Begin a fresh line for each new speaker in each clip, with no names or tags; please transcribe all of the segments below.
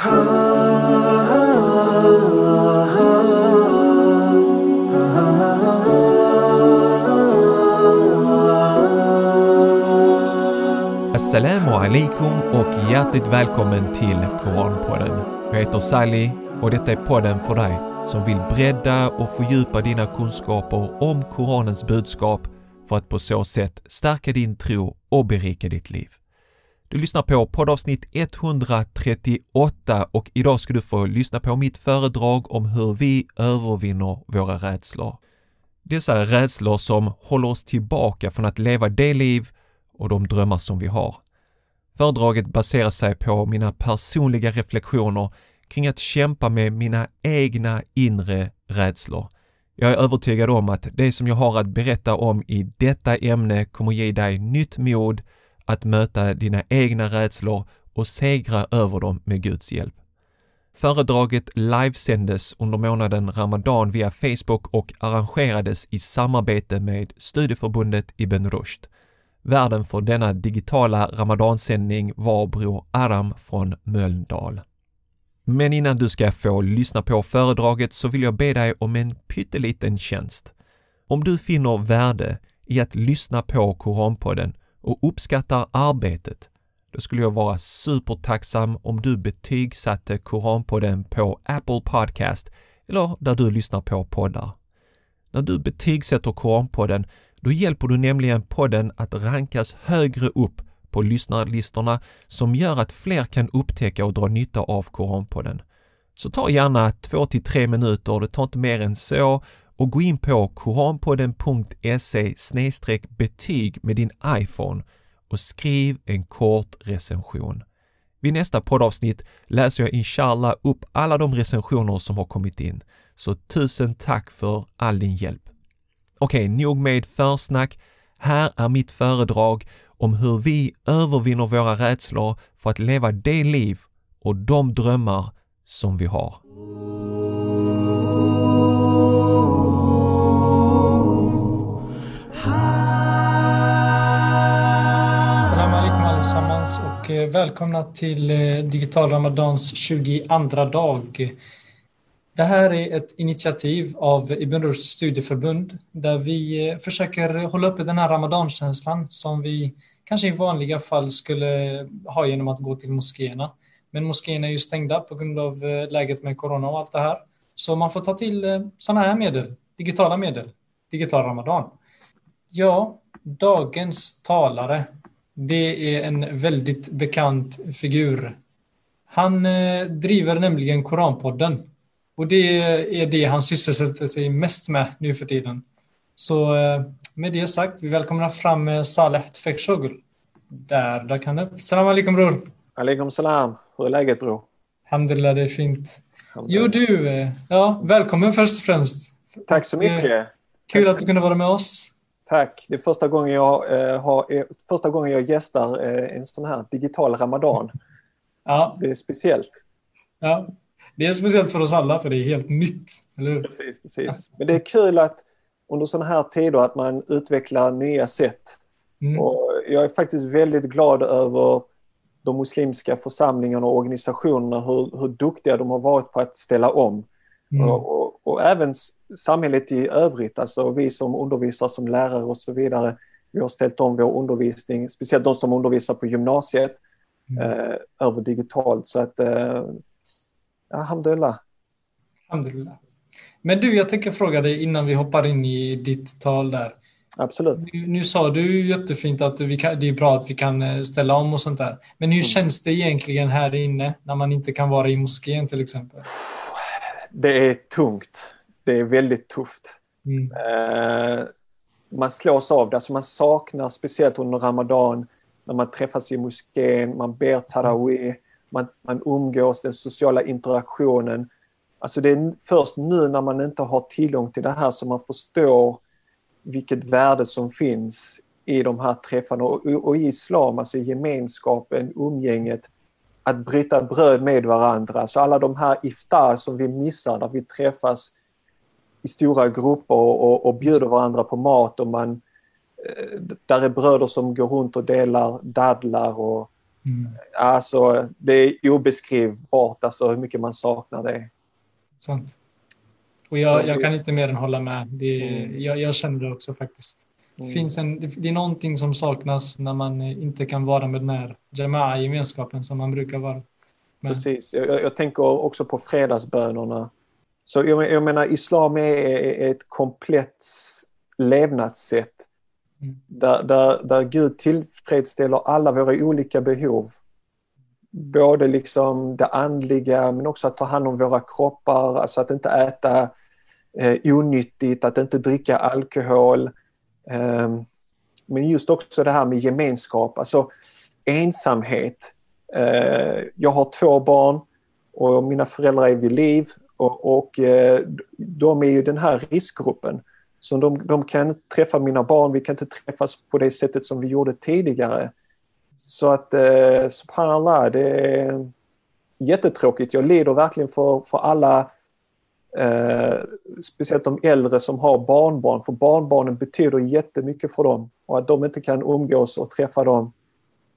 Assalamu alaikum och hjärtligt välkommen till Koranpodden. Jag heter Sally och detta är podden för dig som vill bredda och fördjupa dina kunskaper om Koranens budskap för att på så sätt stärka din tro och berika ditt liv. Du lyssnar på poddavsnitt 138 och idag ska du få lyssna på mitt föredrag om hur vi övervinner våra rädslor. Dessa rädslor som håller oss tillbaka från att leva det liv och de drömmar som vi har. Föredraget baserar sig på mina personliga reflektioner kring att kämpa med mina egna inre rädslor. Jag är övertygad om att det som jag har att berätta om i detta ämne kommer ge dig nytt mod att möta dina egna rädslor och segra över dem med Guds hjälp. Föredraget livesändes under månaden Ramadan via Facebook och arrangerades i samarbete med Studieförbundet Ibn Rushd. Värden för denna digitala Ramadansändning var Bror Aram från Mölndal. Men innan du ska få lyssna på föredraget så vill jag be dig om en pytteliten tjänst. Om du finner värde i att lyssna på Koranpodden och uppskattar arbetet, då skulle jag vara supertacksam om du betygsatte Koranpodden på Apple Podcast eller där du lyssnar på poddar. När du betygsätter Koranpodden, då hjälper du nämligen podden att rankas högre upp på lyssnarlistorna som gör att fler kan upptäcka och dra nytta av Koranpodden. Så ta gärna 2 till 3 minuter, det tar inte mer än så, och gå in på koranpodden.se betyg med din iPhone och skriv en kort recension. Vid nästa poddavsnitt läser jag inshallah upp alla de recensioner som har kommit in. Så tusen tack för all din hjälp. Okej, nog med försnack. Här är mitt föredrag om hur vi övervinner våra rädslor för att leva det liv och de drömmar som vi har.
Allesammans och eh, välkomna till eh, Digital Ramadans 22 dag. Det här är ett initiativ av Ibn Rushds studieförbund där vi eh, försöker hålla uppe den här ramadankänslan som vi kanske i vanliga fall skulle ha genom att gå till moskéerna. Men moskéerna är ju stängda på grund av läget med corona och allt det här. Så man får ta till sådana här medel, digitala medel, digital ramadan. Ja, dagens talare, det är en väldigt bekant figur. Han eh, driver nämligen Koranpodden och det är det han sysselsätter sig mest med nu för tiden. Så eh, med det sagt, vi välkomnar fram eh, Saleh Tfekshogul. Där dök han upp. Salam alaikum bror.
Alaikum salam. Hur är läget bror?
Alhamdulillah, det är fint. Jo du, ja, välkommen först och främst.
Tack så mycket.
Kul att du kunde vara med oss.
Tack. Det är första gången jag, eh, har, eh, första gången jag gästar eh, en sån här digital ramadan.
Ja.
Det är speciellt.
Ja, det är speciellt för oss alla för det är helt nytt. Eller hur?
Precis, precis. Men det är kul att under sådana här tider att man utvecklar nya sätt. Mm. Och jag är faktiskt väldigt glad över de muslimska församlingarna och organisationerna, hur, hur duktiga de har varit på att ställa om. Mm. Och, och, och, även samhället i övrigt, alltså vi som undervisar som lärare och så vidare. Vi har ställt om vår undervisning, speciellt de som undervisar på gymnasiet, mm. eh, över digitalt. Så att, eh, alhamdulillah.
Alhamdulillah. Men du, jag tänker fråga dig innan vi hoppar in i ditt tal där.
Absolut.
Nu, nu sa du jättefint att vi kan, det är bra att vi kan eh, ställa om och sånt där. Men hur mm. känns det egentligen här inne när man inte kan vara i moskén till exempel?
Det är tungt. Det är väldigt tufft.
Mm.
Eh, man slås av det. Alltså man saknar, speciellt under Ramadan, när man träffas i moskén, man ber tarawih, man, man umgås, den sociala interaktionen. Alltså det är först nu när man inte har tillgång till det här som man förstår vilket värde som finns i de här träffarna och, och i islam, alltså gemenskapen, umgänget, att bryta bröd med varandra. Så alla de här iftar som vi missar när vi träffas i stora grupper och, och bjuder varandra på mat och man eh, där är bröder som går runt och delar dadlar och
Mm. Alltså, det är obeskrivbart alltså, hur mycket man saknar det.
Sant. Och jag, jag kan inte mer än hålla med. Det, mm. jag, jag känner det också faktiskt. Mm. Finns en, det är någonting som saknas när man inte kan vara med den här Jama'a-gemenskapen som man brukar vara.
Men... Precis. Jag, jag, tänker också på fredagsbönerna. Så jag, jag menar, islam är, är ett komplett levnadssätt mm. där, där, där Gud tillfredsställer alla våra olika behov. Både liksom det andliga men också att ta hand om våra kroppar, alltså att inte äta eh, onyttigt, att inte dricka alkohol. Ehm, men just också det här med gemenskap, alltså ensamhet. Eh, jag har två barn och mina föräldrar är vid liv och, och eh, de är ju den här riskgruppen. Så de, de kan träffa mina barn, vi kan inte träffas på det sättet som vi gjorde tidigare. Så att eh, subhanallah, det är jättetråkigt. Jag lider verkligen för, för alla, eh, speciellt de äldre som har barnbarn, för barnbarnen betyder jättemycket för dem. Och att de inte kan umgås och träffa dem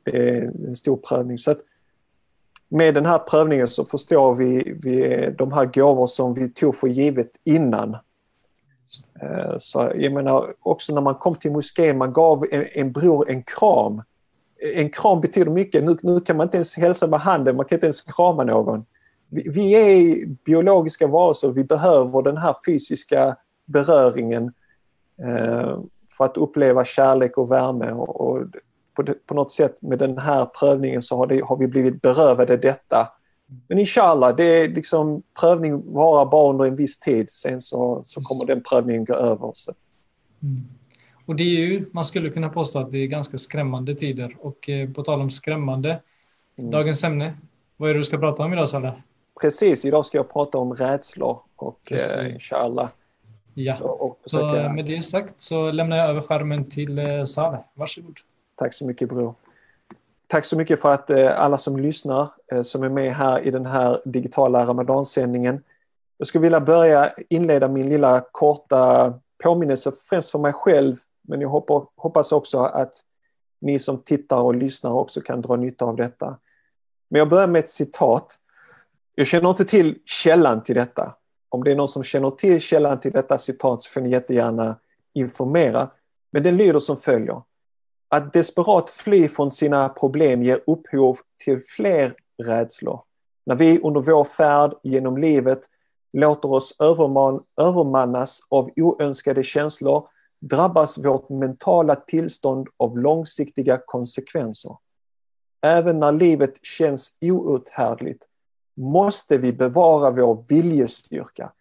är en stor prövning. Så att med den här prövningen så förstår vi, vi de här gåvor som vi tog för givet innan. Eh, så jag menar också när man kom till moskén, man gav en, en bror en kram. En kram betyder mycket. Nu, nu kan man inte ens hälsa med handen, man kan inte ens krama någon. Vi, är biologiska varelser, vi behöver den här fysiska beröringen eh, för att uppleva kärlek och värme. Och, på, något sätt med den här prövningen så har, det, har vi blivit berövade detta men inshallah, det är liksom, prövning varar bara under en viss tid. Sen så, så kommer den prövningen gå över. Så.
Mm. Och det är ju, man skulle kunna påstå att det är ganska skrämmande tider. Och eh, på tal om skrämmande, mm. dagens ämne. Vad är det du ska prata om idag Saleh?
Precis, idag ska jag prata om rädslor och eh, inshallah.
Ja, så, försöka... så med det sagt så lämnar jag över skärmen till eh, Saleh. Varsågod.
Tack så mycket bror. Tack så mycket för att eh, alla som lyssnar, eh, som är med här i den här digitala ramadansändningen. Jag skulle vilja börja inleda min lilla korta påminnelse främst för mig själv, men jag hoppas också att ni som tittar och lyssnar också kan dra nytta av detta. Men jag börjar med ett citat. Jag känner inte till källan till detta. Om det är någon som känner till källan till detta citat så får ni jättegärna informera. Men den lyder som följer. Att desperat fly från sina problem ger upphov till fler rädslor. När vi under vår färd genom livet låter oss överman, övermannas av oönskade känslor drabbas vårt mentala tillstånd av långsiktiga konsekvenser. Även när livet känns outhärdligt måste vi bevara vår viljestyrka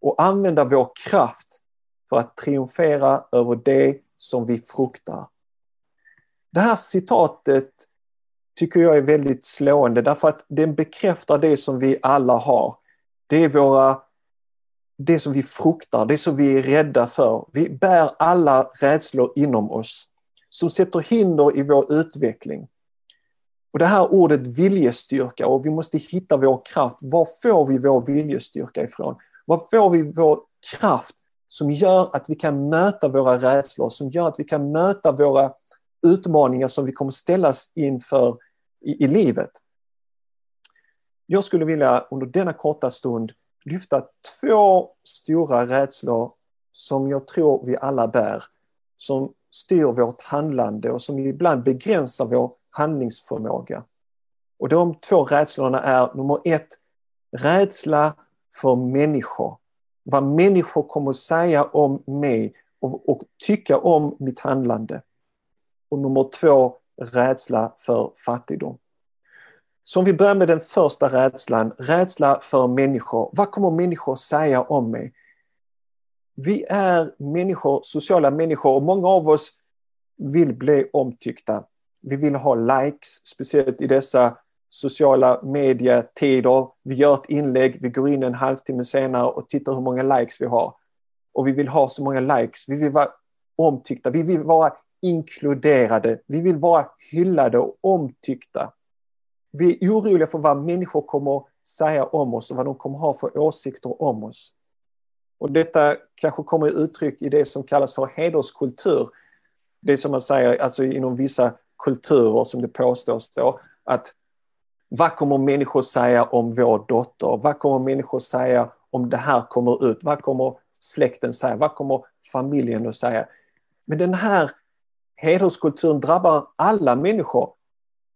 och använda vår kraft för att triumfera över det som vi fruktar. Det här citatet tycker jag är väldigt slående därför att den bekräftar det som vi alla har. Det är våra det som vi fruktar, det som vi är rädda för. Vi bär alla rädslor inom oss som sätter hinder i vår utveckling. Och Det här ordet viljestyrka och vi måste hitta vår kraft. Var får vi vår viljestyrka ifrån? Var får vi vår kraft som gör att vi kan möta våra rädslor, som gör att vi kan möta våra utmaningar som vi kommer ställas inför i, i livet. Jag skulle vilja under denna korta stund lyfta två stora rädslor som jag tror vi alla bär, som styr vårt handlande och som ibland begränsar vår handlingsförmåga. Och de två rädslorna är nummer ett, rädsla för människor. Vad människor kommer att säga om mig och, och tycka om mitt handlande. Och nummer två, rädsla för fattigdom. Så om vi börjar med den första rädslan, rädsla för människor. Vad kommer människor säga om mig? Vi är människor, sociala människor och många av oss vill bli omtyckta. Vi vill ha likes, speciellt i dessa sociala medietider. Vi gör ett inlägg, vi går in en halvtimme senare och tittar hur många likes vi har. Och vi vill ha så många likes, vi vill vara omtyckta, vi vill vara inkluderade. Vi vill vara hyllade och omtyckta. Vi är oroliga för vad människor kommer säga om oss och vad de kommer ha för åsikter om oss. Och detta kanske kommer uttryck i det som kallas för hederskultur. Det som man säger alltså inom vissa kulturer som det påstås då, att vad kommer människor säga om vår dotter? Vad kommer människor säga om det här kommer ut? Vad kommer släkten säga? Vad kommer familjen att säga? Men den här hederskulturen drabbar alla människor,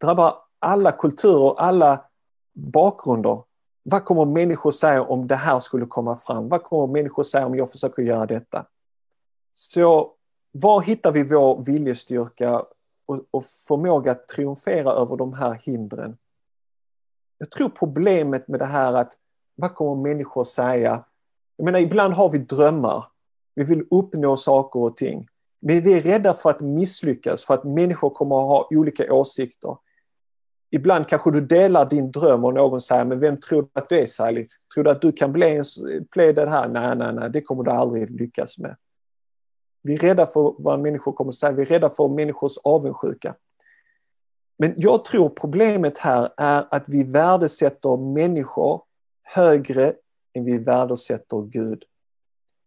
drabbar alla kulturer, alla bakgrunder. Vad kommer människor säga om det här skulle komma fram? Vad kommer människor säga om jag försöker göra detta? Så var hittar vi vår viljestyrka och, och förmåga att triumfera över de här hindren? Jag tror problemet med det här att vad kommer människor säga? Jag menar, ibland har vi drömmar. Vi vill uppnå saker och ting. Men vi är rädda för att misslyckas, för att människor kommer att ha olika åsikter. Ibland kanske du delar din dröm och någon säger, men vem tror du att du är Sally? Tror du att du kan bli, en, bli det här? Nej, nej, nej, det kommer du aldrig lyckas med. Vi är rädda för vad människor kommer att säga, vi är rädda för människors avundsjuka. Men jag tror problemet här är att vi värdesätter människor högre än vi värdesätter Gud.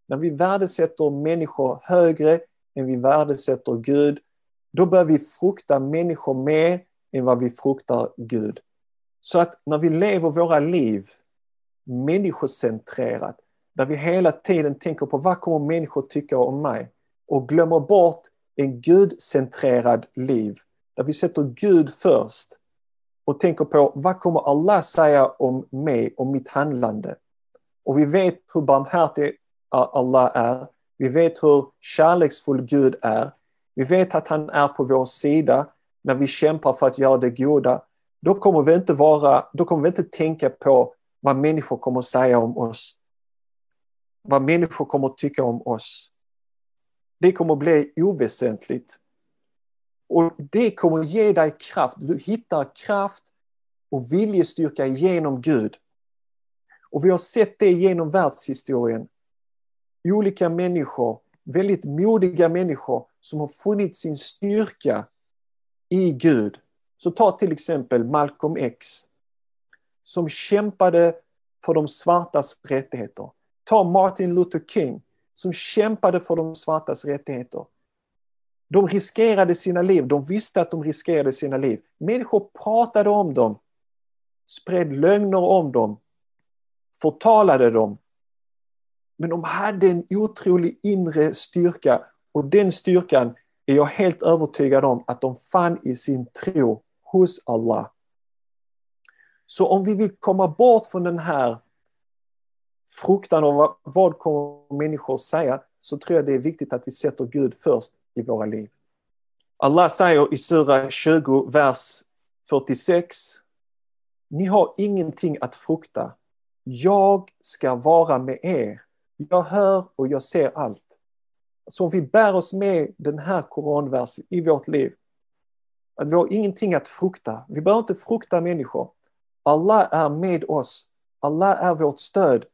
När vi värdesätter människor högre än vi värdesätter Gud, då bör vi frukta människor mer än vad vi fruktar Gud. Så att när vi lever våra liv människocentrerat, där vi hela tiden tänker på vad kommer människor tycka om mig och glömmer bort en gudcentrerad liv, där vi sätter Gud först och tänker på vad kommer Allah säga om mig och mitt handlande. Och vi vet hur barmhärtig Allah är. Vi vet hur kärleksfull Gud är. Vi vet att han är på vår sida när vi kämpar för att göra det goda. Då kommer vi inte, vara, då kommer vi inte tänka på vad människor kommer säga om oss. Vad människor kommer tycka om oss. Det kommer att bli oväsentligt. Och det kommer att ge dig kraft. Du hittar kraft och viljestyrka genom Gud. Och vi har sett det genom världshistorien. Olika människor, väldigt modiga människor som har funnit sin styrka i Gud. Så ta till exempel Malcolm X som kämpade för de svartas rättigheter. Ta Martin Luther King som kämpade för de svartas rättigheter. De riskerade sina liv, de visste att de riskerade sina liv. Människor pratade om dem, spred lögner om dem, förtalade dem. Men de hade en otrolig inre styrka och den styrkan är jag helt övertygad om att de fann i sin tro hos Allah. Så om vi vill komma bort från den här fruktan av vad kommer människor säga så tror jag det är viktigt att vi sätter Gud först i våra liv. Allah säger i Sura 20, vers 46. Ni har ingenting att frukta. Jag ska vara med er. Jag hör och jag ser allt. Så om vi bär oss med den här koranversen i vårt liv, att vi har ingenting att frukta. Vi behöver inte frukta människor. Allah är med oss. Allah är vårt stöd.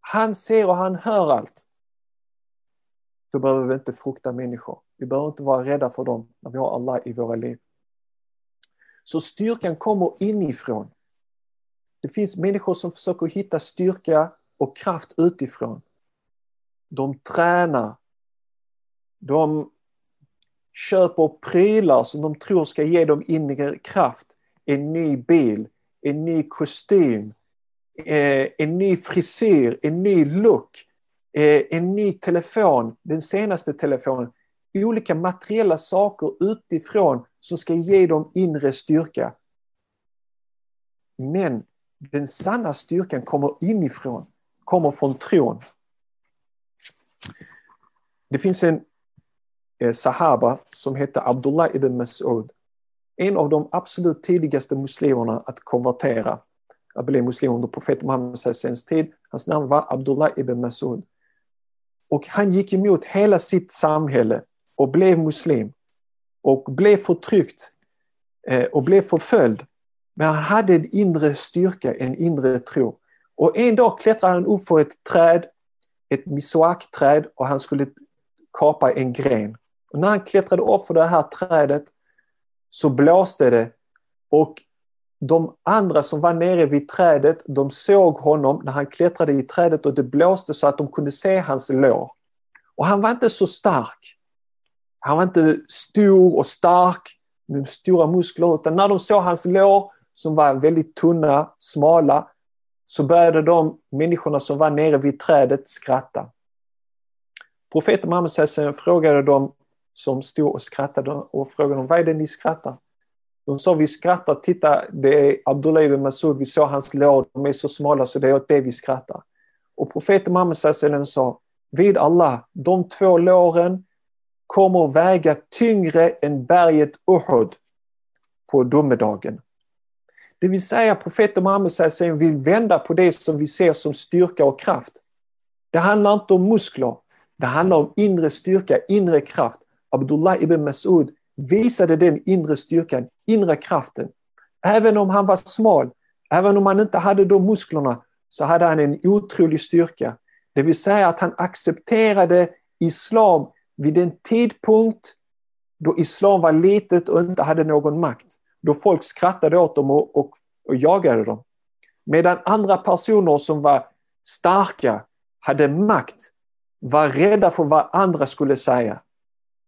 Han ser och han hör allt. Då behöver vi inte frukta människor. Vi behöver inte vara rädda för dem när vi har Allah i våra liv. Så styrkan kommer inifrån. Det finns människor som försöker hitta styrka och kraft utifrån. De tränar. De köper prylar som de tror ska ge dem inre kraft. En ny bil, en ny kostym, Eh, en ny frisyr, en ny look, eh, en ny telefon, den senaste telefonen. Olika materiella saker utifrån som ska ge dem inre styrka. Men den sanna styrkan kommer inifrån, kommer från tron. Det finns en eh, sahaba som hette Abdullah ibn Mas'ud. En av de absolut tidigaste muslimerna att konvertera. Att bli muslim under profeten Muhammeds tid. Hans namn var Abdullah ibn Mas'ud. Och han gick emot hela sitt samhälle och blev muslim. Och blev förtryckt eh, och blev förföljd. Men han hade en inre styrka, en inre tro. Och en dag klättrade han upp för ett träd, ett miswak-träd och han skulle kapa en gren. Och när han klättrade upp för det här trädet så blåste det och de andra som var nere vid trädet, de såg honom när han klättrade i trädet och det blåste så att de kunde se hans lår. Och han var inte så stark. Han var inte stor och stark med stora muskler utan när de såg hans lår som var väldigt tunna, smala, så började de människorna som var nere vid trädet skratta. Profeten Muhammed frågade dem som stod och skrattade och frågade dem, vad är det ni skrattar? De sa, vi skrattar, titta det är Abdullah ibn Masud, vi såg hans lår, de är så smala så det är åt det vi skrattar. Och profeten Muhammed sa, vid Allah, de två låren kommer att väga tyngre än berget Uhud på domedagen. Det vill säga profeten Muhammed vill vända på det som vi ser som styrka och kraft. Det handlar inte om muskler, det handlar om inre styrka, inre kraft. Abdullah ibn Masud visade den inre styrkan, inre kraften. Även om han var smal, även om han inte hade de musklerna, så hade han en otrolig styrka. Det vill säga att han accepterade islam vid en tidpunkt då islam var litet och inte hade någon makt. Då folk skrattade åt dem och, och, och jagade dem. Medan andra personer som var starka, hade makt, var rädda för vad andra skulle säga.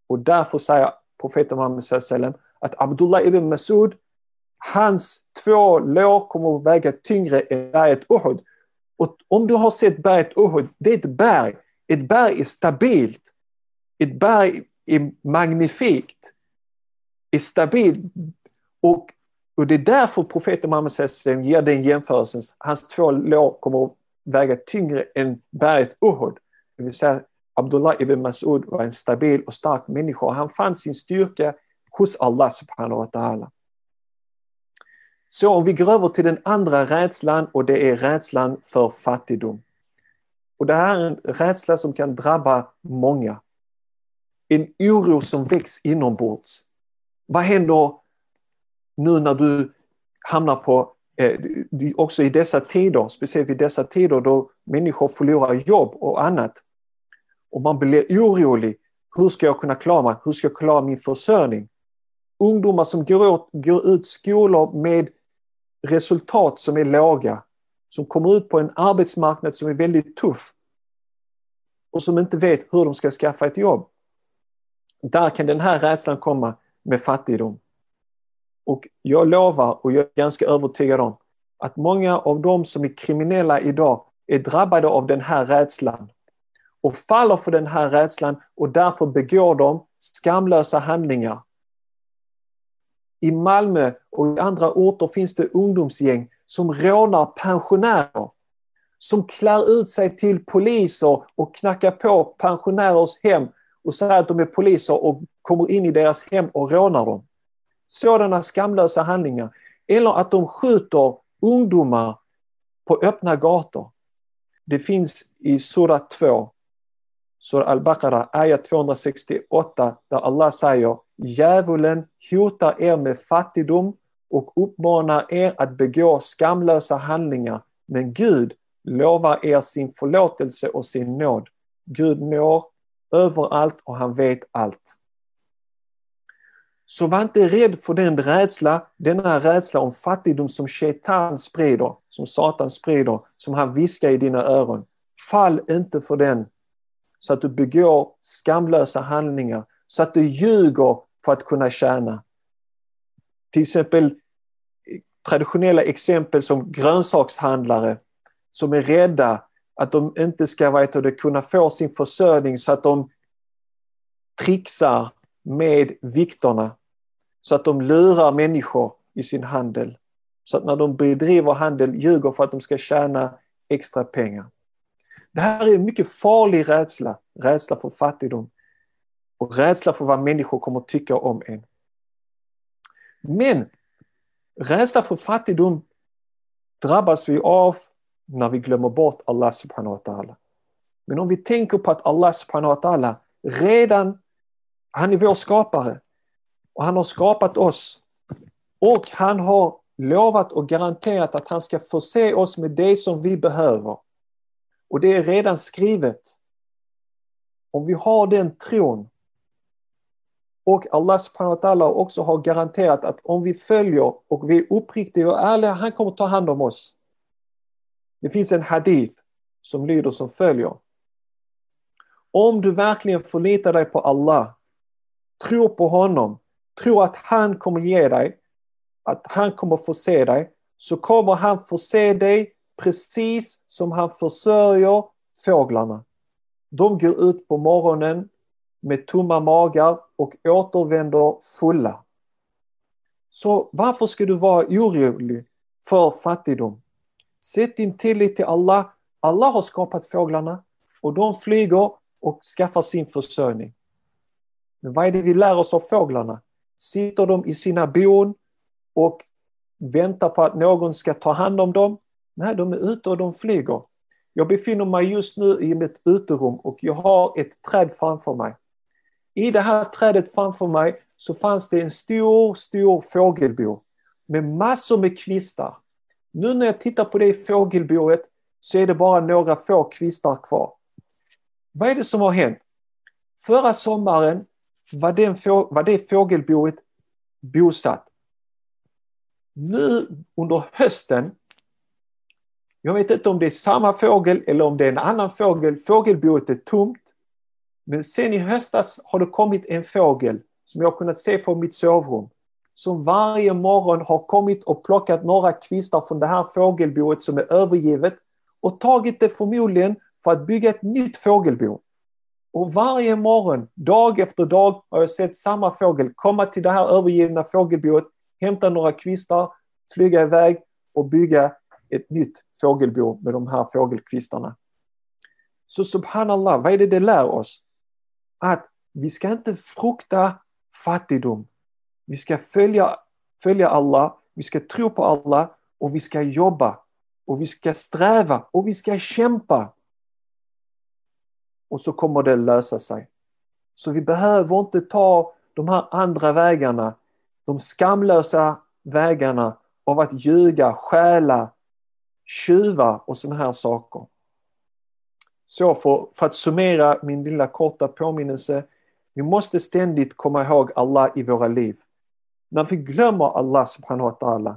Och därför säger profeten Muhammed sallam att Abdullah ibn Masud, hans två lår kommer att väga tyngre än berget Uhud. Och om du har sett berget Uhud, det är ett berg. Ett berg är stabilt. Ett berg är magnifikt. Är stabilt. Och, och det är därför profeten Muhammed sallam ger den jämförelsen. Hans två lår kommer att väga tyngre än berget Uhud. Det vill säga Abdullah ibn Mas'ud var en stabil och stark människa och han fann sin styrka hos Allah subhanahu wa ta'ala. Så om vi går över till den andra rädslan och det är rädslan för fattigdom. Och det här är en rädsla som kan drabba många. En oro som väcks inombords. Vad händer nu när du hamnar på, eh, också i dessa tider, speciellt i dessa tider då människor förlorar jobb och annat och man blir orolig. Hur ska jag kunna klara mig? Hur ska jag klara min försörjning? Ungdomar som går ut, går ut skolor med resultat som är låga. Som kommer ut på en arbetsmarknad som är väldigt tuff. Och som inte vet hur de ska skaffa ett jobb. Där kan den här rädslan komma med fattigdom. Och jag lovar och jag är ganska övertygad om att många av de som är kriminella idag är drabbade av den här rädslan och faller för den här rädslan och därför begår de skamlösa handlingar. I Malmö och i andra orter finns det ungdomsgäng som rånar pensionärer. Som klär ut sig till poliser och knackar på pensionärers hem och säger att de är poliser och kommer in i deras hem och rånar dem. Sådana skamlösa handlingar. Eller att de skjuter ungdomar på öppna gator. Det finns i Sura 2 Sura al-Baqarah, ayat 268, där Allah säger Djävulen hotar er med fattigdom och uppmanar er att begå skamlösa handlingar. Men Gud lovar er sin förlåtelse och sin nåd. Gud når överallt och han vet allt. Så var inte rädd för den rädsla, denna rädsla om fattigdom som Shaitan sprider, som Satan sprider, som han viskar i dina öron. Fall inte för den så att du begår skamlösa handlingar, så att du ljuger för att kunna tjäna. Till exempel traditionella exempel som grönsakshandlare som är rädda att de inte ska vet kunna få sin försörjning så att de trixar med vikterna. Så att de lurar människor i sin handel. Så att när de bedriver handel ljuger för att de ska tjäna extra pengar. Det här är en mycket farlig rädsla. Rädsla för fattigdom. Och rädsla för vad människor kommer att tycka om en. Men rädsla för fattigdom drabbas vi av när vi glömmer bort Allah subhanahu wa ta'ala. Men om vi tänker på att Allah subhanahu wa ta'ala redan, han är vår skapare och han har skapat oss och han har lovat och garanterat att han ska förse oss med det som vi behöver. Och det är redan skrivet. Om vi har den tron och Allah subhanahu wa ta'ala också har garanterat att om vi följer och vi är uppriktiga och ärliga, han kommer ta hand om oss. Det finns en hadith som lyder som följer. Om du verkligen förlitar dig på Allah, tror på honom, tror att han kommer ge dig, att han kommer förse dig, så kommer han förse dig precis som han försörjer fåglarna. De går ut på morgonen med tomma magar och återvänder fulla. Så varför ska du vara orolig för fattigdom? Sätt din tillit till Allah. Allah har skapat fåglarna och de flyger och skaffar sin försörjning. Men vad är det vi lär oss av fåglarna? Sitter de i sina bon och väntar på att någon ska ta hand om dem? Nej, de är ute och de flyger. Jag befinner mig just nu i mitt uterum och jag har ett träd framför mig. I det här trädet framför mig så fanns det en stor, stor fågelbo med massor med kvistar. Nu när jag tittar på det fågelboet så är det bara några få kvistar kvar. Vad är det som har hänt? Förra sommaren var, den, var det fågelboet bosatt. Nu under hösten, jag vet inte om det är samma fågel eller om det är en annan fågel, fågelboet är tomt. Men sen i höstas har det kommit en fågel som jag kunnat se på mitt sovrum. Som varje morgon har kommit och plockat några kvistar från det här fågelboet som är övergivet och tagit det förmodligen för att bygga ett nytt fågelbo. Och varje morgon, dag efter dag, har jag sett samma fågel komma till det här övergivna fågelboet, hämta några kvistar, flyga iväg och bygga ett nytt fågelbo med de här fågelkvistarna. Så subhanallah, vad är det det lär oss? Att vi ska inte frukta fattigdom. Vi ska följa, följa Allah, vi ska tro på Allah och vi ska jobba och vi ska sträva och vi ska kämpa. Och så kommer det lösa sig. Så vi behöver inte ta de här andra vägarna, de skamlösa vägarna av att ljuga, stjäla, tjuva och sådana här saker. Så för, för att summera min lilla korta påminnelse. Vi måste ständigt komma ihåg Allah i våra liv. När vi glömmer Allah subhanahu wa ta'ala,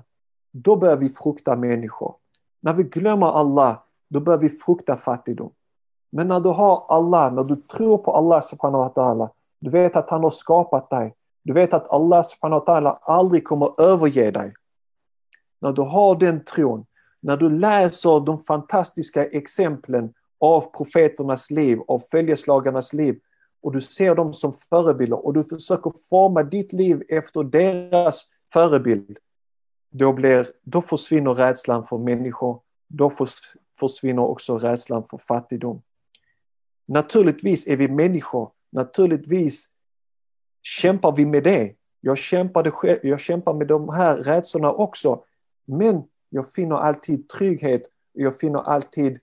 då börjar vi frukta människor. När vi glömmer Allah, då börjar vi frukta fattigdom. Men när du har Allah, när du tror på Allah subhanahu wa ta'ala, du vet att han har skapat dig. Du vet att Allah subhanahu wa ta'ala aldrig kommer överge dig. När du har den tron, när du läser de fantastiska exemplen av profeternas liv, av följeslagarnas liv och du ser dem som förebilder och du försöker forma ditt liv efter deras förebild. Då, blir, då försvinner rädslan för människor. Då försvinner också rädslan för fattigdom. Naturligtvis är vi människor. Naturligtvis kämpar vi med det. Jag, kämpade jag kämpar med de här rädslorna också. Men jag finner alltid trygghet. Jag finner alltid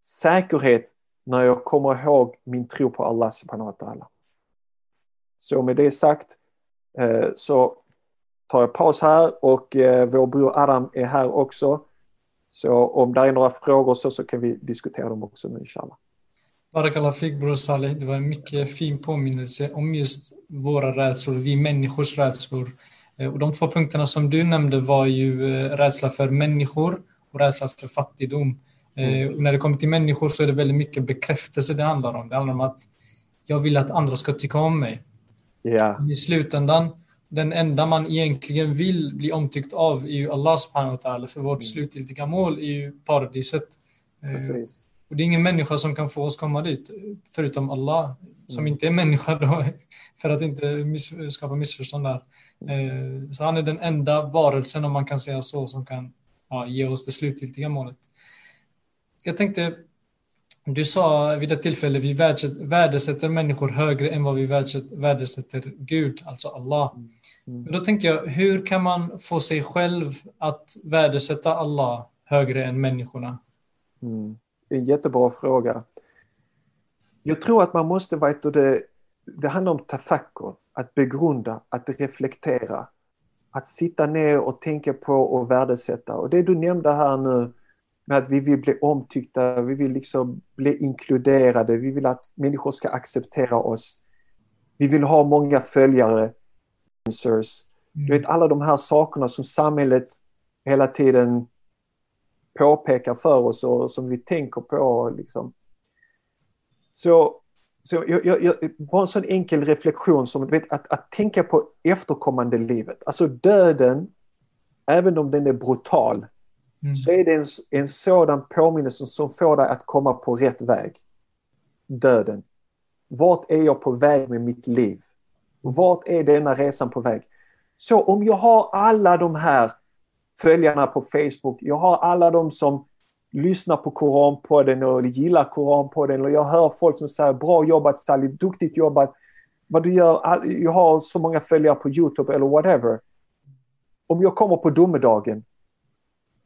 säkerhet när jag kommer ihåg min tro på Allah subhanahu wa ta'ala. Så med det sagt eh, så tar jag paus här och eh, vår bror Adam är här också. Så om det är några frågor så, så kan vi diskutera dem också nu inshallah.
Barakallah fik bror Saleh, det var en mycket fin påminnelse om just våra rädslor, vi människors rädslor. Eh, och de två punkterna som du nämnde var ju rädsla för människor och rädsla för fattigdom. Mm. när det kommer till människor så är det väldigt mycket bekräftelse det handlar om. Det handlar om att jag vill att andra ska tycka om mig.
Yeah.
I slutändan, den enda man egentligen vill bli omtyckt av är ju Allah subhanahu wa ta'ala. För vårt mm. slutgiltiga mål är ju paradiset.
Eh, Precis.
Och det är ingen människa som kan få oss komma dit, förutom Allah, som mm. inte är människa då, för att inte miss skapa missförstånd där. Eh, så han är den enda varelsen, om man kan säga så, som kan ja, ge oss det slutgiltiga målet. Jag tänkte, du sa vid ett tillfälle vi värdesätter människor högre än vad vi värdesätter Gud, alltså Allah. Mm. Men då tänker jag, hur kan man få sig själv att värdesätta Allah högre än människorna?
Mm. En jättebra fråga. Jag tror att man måste, veta det, det handlar om tafakkur, att begrunda, att reflektera. Att sitta ner och tänka på och värdesätta. Och det du nämnde här nu, med att vi vill bli omtyckta, vi vill liksom bli inkluderade, vi vill att människor ska acceptera oss. Vi vill ha många följare. Mm. Du vet alla de här sakerna som samhället hela tiden påpekar för oss och som vi tänker på. Liksom. Så Så jag, jag, bara en sån enkel reflektion som vet, att, att tänka på efterkommande livet. Alltså döden, även om den är brutal, mm. så är det en, en sådan påminnelse som får dig att komma på rätt väg. Döden. Vart är jag på väg med mitt liv? Vart är denna resan på väg? Så om jag har alla de här följarna på Facebook, jag har alla de som lyssnar på Koranpodden och gillar Koranpodden och jag hör folk som säger bra jobbat Sally, duktigt jobbat. Vad du gör, jag har så många följare på Youtube eller whatever. Om jag kommer på domedagen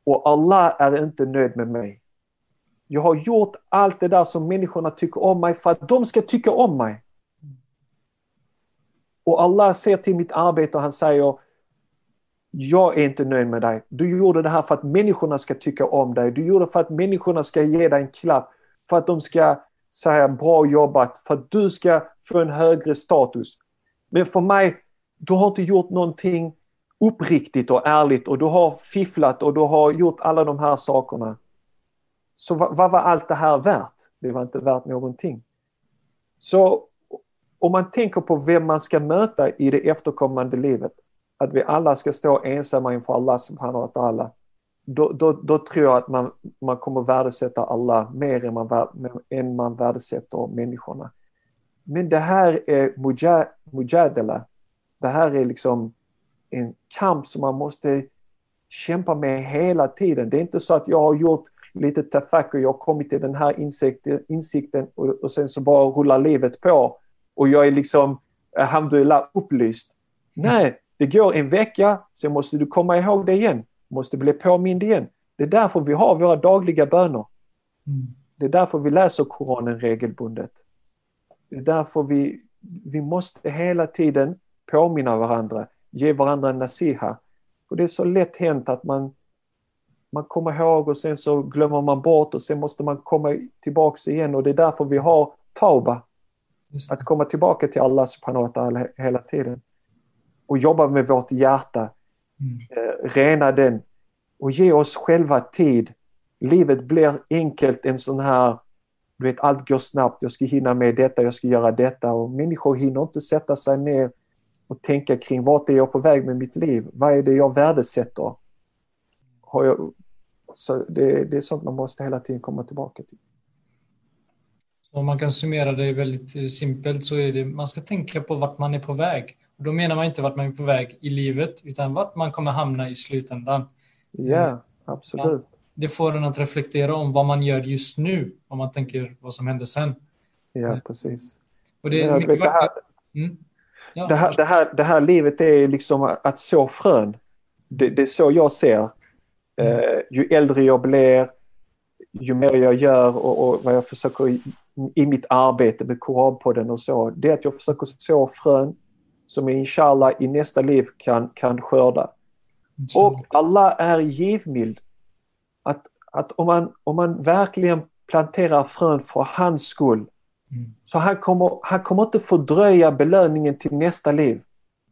och Allah är inte nöjd med mig. Jag har gjort allt det där som människorna tycker om mig för att de ska tycka om mig. Och Allah ser till mitt arbete och han säger jag är inte nöjd med dig. Du gjorde det här för att människorna ska tycka om dig. Du gjorde det för att människorna ska ge dig en klapp. För att de ska säga bra jobbat. För att du ska få en högre status. Men för mig, du har inte gjort någonting uppriktigt och ärligt och du har fifflat och du har gjort alla de här sakerna. Så vad, vad var allt det här värt? Det var inte värt någonting. Så om man tänker på vem man ska möta i det efterkommande livet att vi alla ska stå ensamma inför Allah subhanahu wa ta'ala, då, då, då, tror jag att man, man kommer värdesätta Allah mer än man, än man värdesätter människorna. Men det här är mujadala. Det här är liksom en kamp som man måste kämpa med hela tiden. Det är inte så att jag har gjort lite tafak och jag har kommit till den här insikten, insikten och, och sen så bara rullar livet på och jag är liksom, alhamdulillah, upplyst. Nej, det går en vecka, sen måste du komma ihåg det igen. Måste bli påmind igen. Det är därför vi har våra dagliga böner. Mm. Det är därför vi läser Koranen regelbundet. Det är därför vi, vi måste hela tiden påminna varandra, ge varandra en nasiha. Och det är så lätt hänt att man, man kommer ihåg och sen så glömmer man bort och sen måste man komma tillbaks igen och det är därför vi har tauba. Att komma tillbaka till Allah subhanahu wa ta'ala hela tiden och jobba med vårt hjärta. Mm. Eh, rena den och ge oss själva tid. Livet blir enkelt en sån här, du vet allt går snabbt, jag ska hinna med detta, jag ska göra detta och människor hinner inte sätta sig ner och tänka kring vart är jag på väg med mitt liv? Vad är det jag värdesätter? Har jag, så det, det är sånt man måste hela tiden komma tillbaka till.
Om man kan summera det väldigt eh, simpelt så är det man ska tänka på vart man är på väg. Och då menar man inte vart man är på väg i livet, utan vart man kommer hamna i slutändan.
Ja, absolut. Ja,
det får en att reflektera om vad man gör just nu, om man tänker vad som händer sen.
Ja, precis. Och det, ja, det, här, mm. Ja, det, här, det, här, det här livet är liksom att så frön. Det, det är så jag ser. Mm. Uh, ju äldre jag blir, ju mer jag gör och, och vad jag försöker i, i mitt arbete med Koranpodden och så, det är att jag försöker så frön som jag inshallah i nästa liv kan, kan skörda. Och Allah är givmild. Att, att om, man, om man verkligen planterar frön för hans skull, mm. så han kommer, han kommer inte fördröja belöningen till nästa liv.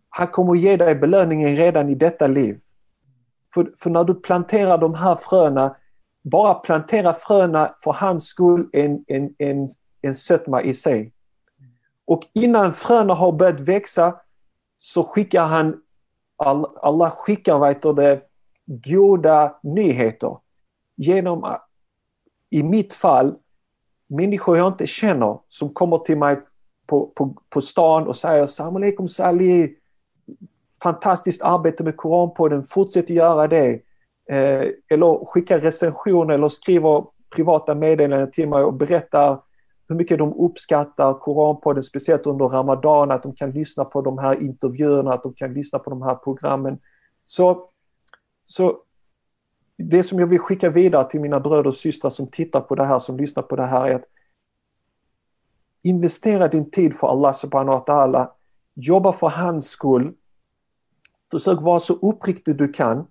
Han kommer ge dig belöningen redan i detta liv. För, för när du planterar de här fröna, bara plantera fröna för hans skull en, en, en, en sötma i sig. Och innan fröna har börjat växa så skickar han, alla skickar vad det, goda nyheter. Genom, i mitt fall, människor jag inte känner som kommer till mig på, på, på stan och säger Salam alaikum Sali, fantastiskt arbete med Koranpodden, fortsätt göra det. Eh, eller skickar recensioner eller skriver privata meddelanden till mig och berättar hur mycket de uppskattar Koranpodden, speciellt under Ramadan, att de kan lyssna på de här intervjuerna, att de kan lyssna på de här programmen. Så, så det som jag vill skicka vidare till mina bröder och systrar som tittar på det här, som lyssnar på det här är att investera din tid för Allah subhanahu wa ta'ala. Jobba för hans skull. Försök vara så uppriktig du kan.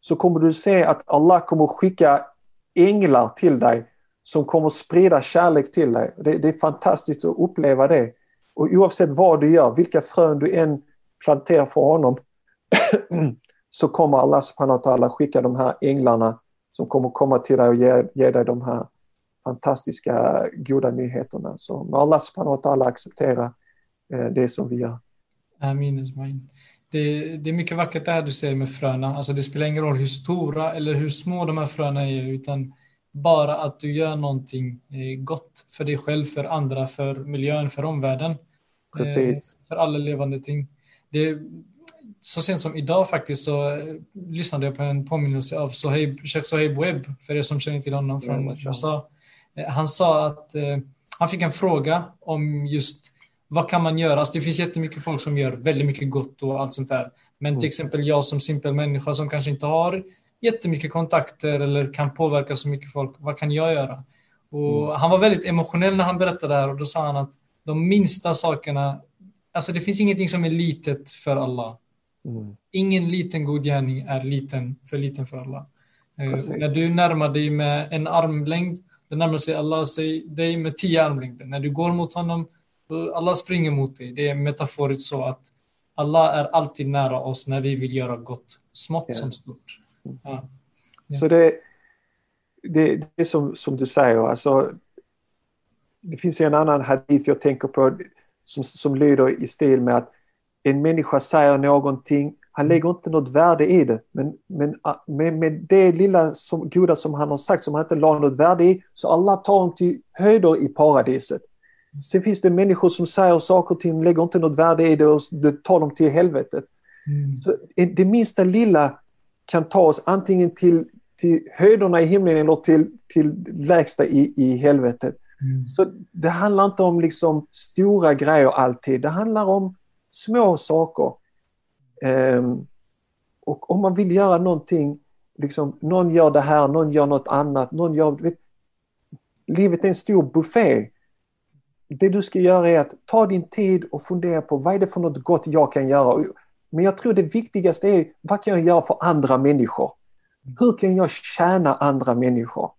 Så kommer du se att Allah kommer skicka änglar till dig som kommer sprida kärlek till dig. Det, det, är fantastiskt att uppleva det. Och oavsett vad du gör, vilka frön du än planterar för honom, så kommer Allah subhanahu wa ta'ala skicka de här änglarna som kommer komma till dig och ge, ge dig de här fantastiska goda nyheterna. Så må Allah subhanahu wa ta'ala acceptera eh, det som vi gör.
Amin, Ismail. Det, det är mycket vackert det här du säger med fröna. Alltså det spelar ingen roll hur stora eller hur små de här fröna är, utan bara att du gör någonting eh, gott för dig själv, för andra, för miljön, för omvärlden. Eh,
Precis.
För alla levande ting. Det, så sent som idag faktiskt så eh, lyssnade jag på en påminnelse av Soheib, Sheikh Soheib Webb, för er som känner till honom från USA. Han sa att han fick en fråga om just vad kan man göra? Alltså det finns jättemycket folk som gör väldigt mycket gott och allt sånt där. Men till mm. exempel jag som simpel människa som kanske inte har jättemycket kontakter eller kan påverka så mycket folk. Vad kan jag göra? Och mm. Han var väldigt emotionell när han berättade det här och då sa han att de minsta sakerna, alltså det finns ingenting som är litet för alla. Mm. Ingen liten god gärning är liten, för liten för alla. Eh, när du närmar dig med en armlängd, då närmar sig Allah sig dig med tio armlängder. När du går mot honom, alla springer mot dig. Det är metaforiskt så att alla är alltid nära oss när vi vill göra gott, smått yeah. som stort. Ja.
Så det, det, det är som, som du säger, alltså, det finns en annan hadith jag tänker på som, som lyder i stil med att en människa säger någonting, han lägger inte något värde i det, men, men med, med det lilla som, goda som han har sagt som han inte la något värde i, så alla tar honom till höjder i paradiset. Sen finns det människor som säger saker och ting, lägger inte något värde i det och tar dem till helvetet. Mm. Så det minsta lilla kan ta oss antingen till, till höjderna i himlen eller till, till lägsta i, i helvetet. Mm. Så det handlar inte om liksom stora grejer alltid, det handlar om små saker. Um, och om man vill göra någonting, liksom, någon gör det här, någon gör något annat, någon gör... Vet, livet är en stor buffé. Det du ska göra är att ta din tid och fundera på vad är det för något gott jag kan göra. Men jag tror det viktigaste är vad kan jag göra för andra människor? Hur kan jag tjäna andra människor?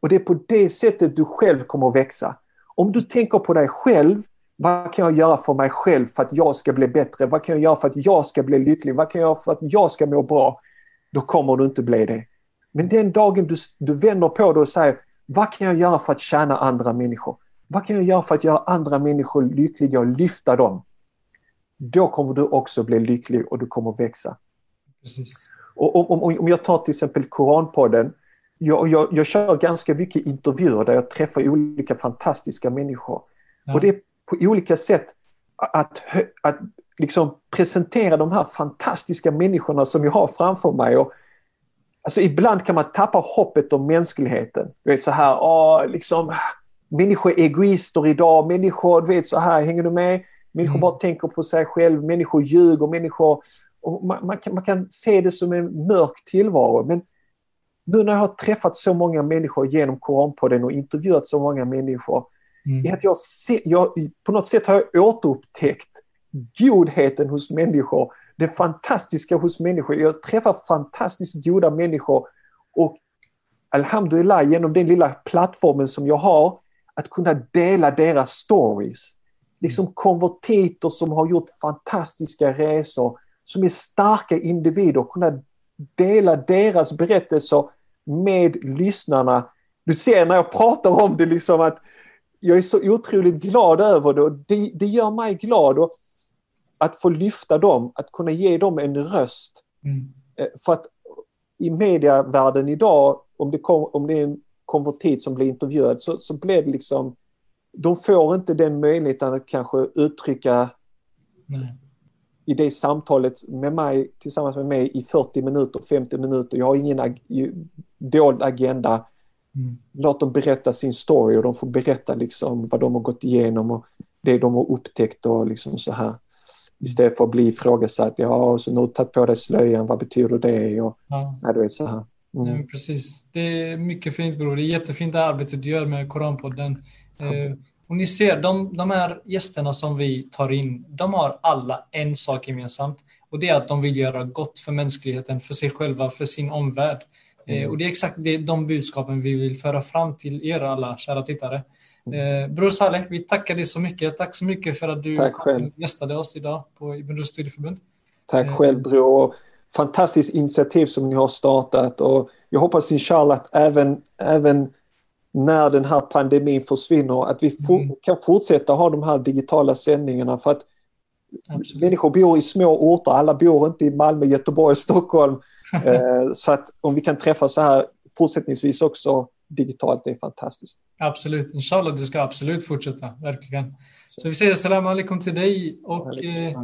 Och det är på det sättet du själv kommer att växa. Om du tänker på dig själv, vad kan jag göra för mig själv för att jag ska bli bättre? Vad kan jag göra för att jag ska bli lycklig? Vad kan jag göra för att jag ska må bra? Då kommer du inte bli det. Men den dagen du, du vänder på det och säger, vad kan jag göra för att tjäna andra människor? Vad kan jag göra för att göra andra människor lyckliga och lyfta dem? då kommer du också bli lycklig och du kommer växa.
Precis.
Och om, om, om jag tar till exempel Koranpodden, jag, jag, jag kör ganska mycket intervjuer där jag träffar olika fantastiska människor. Ja. Och det är på olika sätt att, att liksom presentera de här fantastiska människorna som jag har framför mig. Och, alltså ibland kan man tappa hoppet om mänskligheten. Du vet så här, åh, liksom, människor är egoister idag, människor, du vet så här, hänger du med? Människor mm. bara tänker på sig själv, människor ljuger, människor... Man, man, kan, man kan se det som en mörk tillvaro. Men nu när jag har träffat så många människor genom Koranpodden och intervjuat så många människor, mm. är att jag, se, jag på något sätt har jag återupptäckt godheten hos människor, det fantastiska hos människor. Jag träffar fantastiskt goda människor och Alhamdulillah, genom den lilla plattformen som jag har, att kunna dela deras stories liksom konvertiter som har gjort fantastiska resor, som är starka individer, kunna dela deras berättelser med lyssnarna. Du ser när jag pratar om det liksom att jag är så otroligt glad över det och det, det gör mig glad. Och att få lyfta dem, att kunna ge dem en röst. Mm. Eh, för att i medievärlden idag, om det, kom, om det är en konvertit som blir intervjuad så, så blir det liksom de får inte den möjligheten att kanske uttrycka Nej. i det samtalet med mig, tillsammans med mig i 40 minuter, 50 minuter. Jag har ingen ag dold agenda. Mm. Låt dem berätta sin story och de får berätta liksom vad de har gått igenom och det de har upptäckt och liksom så här. Istället för att bli ifrågasatt. Ja, så nu har du tagit på dig slöjan, vad betyder det? Och, ja. ja, du vet så här.
Mm. Ja, precis. Det är mycket fint bror. Det är jättefint det arbetet du gör med Koranpodden. Eh, och ni ser, de, de här gästerna som vi tar in, de har alla en sak gemensamt. Och det är att de vill göra gott för mänskligheten, för sig själva, för sin omvärld. Eh, mm. och det är exakt det, de budskapen vi vill föra fram till er alla kära tittare. Eh, Bror Saleh, vi tackar dig så mycket. Tack så mycket för att du gästade oss idag på Ibn studieförbund.
Tack eh, själv bror. Fantastiskt initiativ som ni har startat och jag hoppas inshallah att även, även
när den här pandemin försvinner, att vi for, mm. kan fortsätta ha de här digitala sändningarna för att Absolut. människor bor i små orter, alla bor inte i Malmö, Göteborg, Stockholm. eh, så att om vi kan träffas så här fortsättningsvis också digitalt, det är fantastiskt.
Absolut, inshallah det ska absolut fortsätta, verkligen. Så vi säger salam alaikum till dig och eh,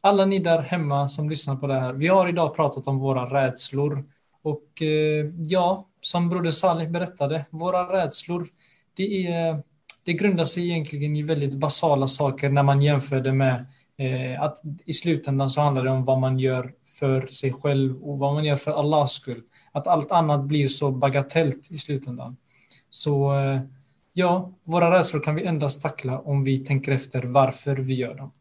alla ni där hemma som lyssnar på det här. Vi har idag pratat om våra rädslor och eh, ja, som Broder Salih berättade, våra rädslor, det, är, det grundar sig egentligen i väldigt basala saker när man jämför det med eh, att i slutändan så handlar det om vad man gör för sig själv och vad man gör för Allahs skull. Att allt annat blir så bagatellt i slutändan. Så eh, ja, våra rädslor kan vi endast tackla om vi tänker efter varför vi gör dem.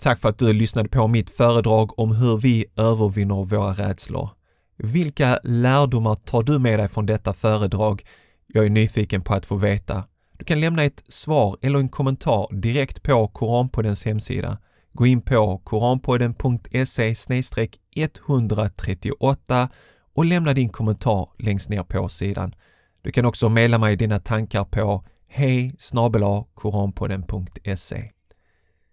Tack för att du lyssnade på mitt föredrag om hur vi övervinner våra rädslor. Vilka lärdomar tar du med dig från detta föredrag? Jag är nyfiken på att få veta. Du kan lämna ett svar eller en kommentar direkt på Koranpoddens hemsida. Gå in på koranpodden.se 138 och lämna din kommentar längst ner på sidan. Du kan också mejla mig dina tankar på hej koranpodden.se.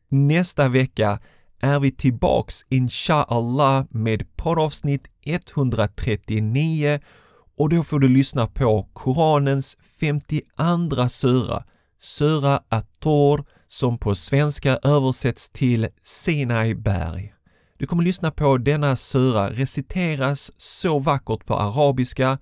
Nästa vecka är vi tillbaks inshallah med poddavsnitt 139 och då får du lyssna på Koranens 52 sura, Sura At-Tor, som på svenska översätts till Sinai berg. Du kommer lyssna på denna sura reciteras så vackert på arabiska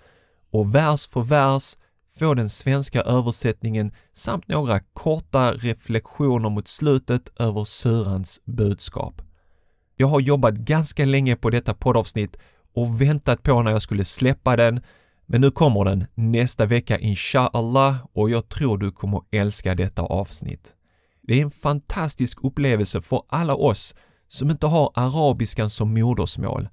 och vers för vers få den svenska översättningen samt några korta reflektioner mot slutet över surans budskap. Jag har jobbat ganska länge på detta poddavsnitt och väntat på när jag skulle släppa den, men nu kommer den nästa vecka inshallah och jag tror du kommer älska detta avsnitt. Det är en fantastisk upplevelse för alla oss som inte har arabiskan som modersmål.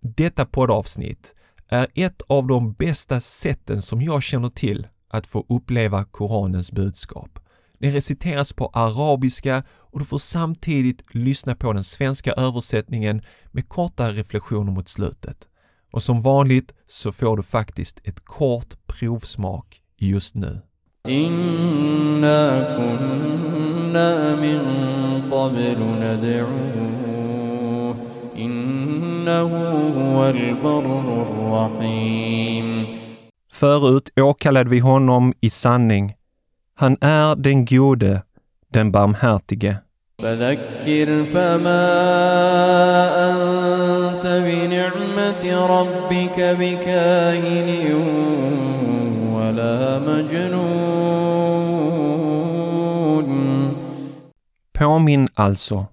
Detta poddavsnitt är ett av de bästa sätten som jag känner till att få uppleva Koranens budskap. Det reciteras på arabiska och du får samtidigt lyssna på den svenska översättningen med korta reflektioner mot slutet. Och som vanligt så får du faktiskt ett kort provsmak just nu. Kunna min qablu nad'uhu innahu huwal barrur rahim Förut åkallade vi honom i sanning. Han är den gode, den barmhärtige. فذكر فما أنت بنعمة ربك بكاهن Påminn alltså.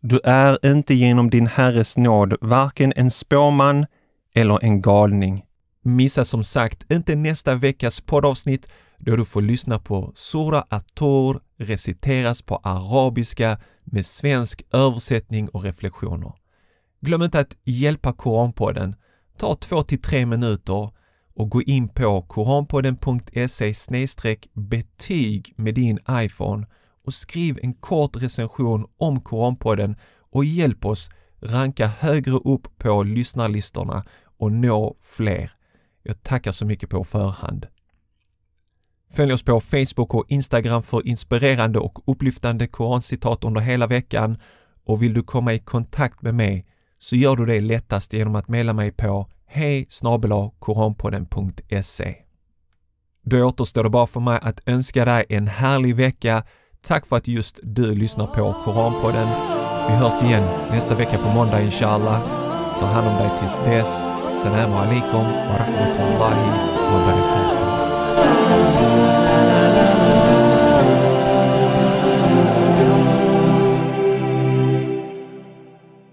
Du är inte genom din Herres nåd varken en spåman eller en galning. Missa som sagt inte nästa veckas poddavsnitt då du får lyssna på Sura Ator reciteras på arabiska med svensk översättning och reflektioner. Glöm inte att hjälpa Koranpodden. Ta två till tre minuter och gå in på koranpodden.se betyg med din iPhone och skriv en kort recension om Koranpodden och hjälp oss ranka högre upp på lyssnarlistorna och nå fler. Jag tackar så mycket på förhand. Följ oss på Facebook och Instagram för inspirerande och upplyftande korancitat under hela veckan och vill du komma i kontakt med mig så gör du det lättast genom att mejla mig på hej koranpodden.se. Då återstår det bara för mig att önska dig en härlig vecka. Tack för att just du lyssnar på Koranpodden. Vi hörs igen nästa vecka på måndag inshallah. Ta hand om dig tills dess. Salam alaikum wa rahmatullahi wa barakatuh.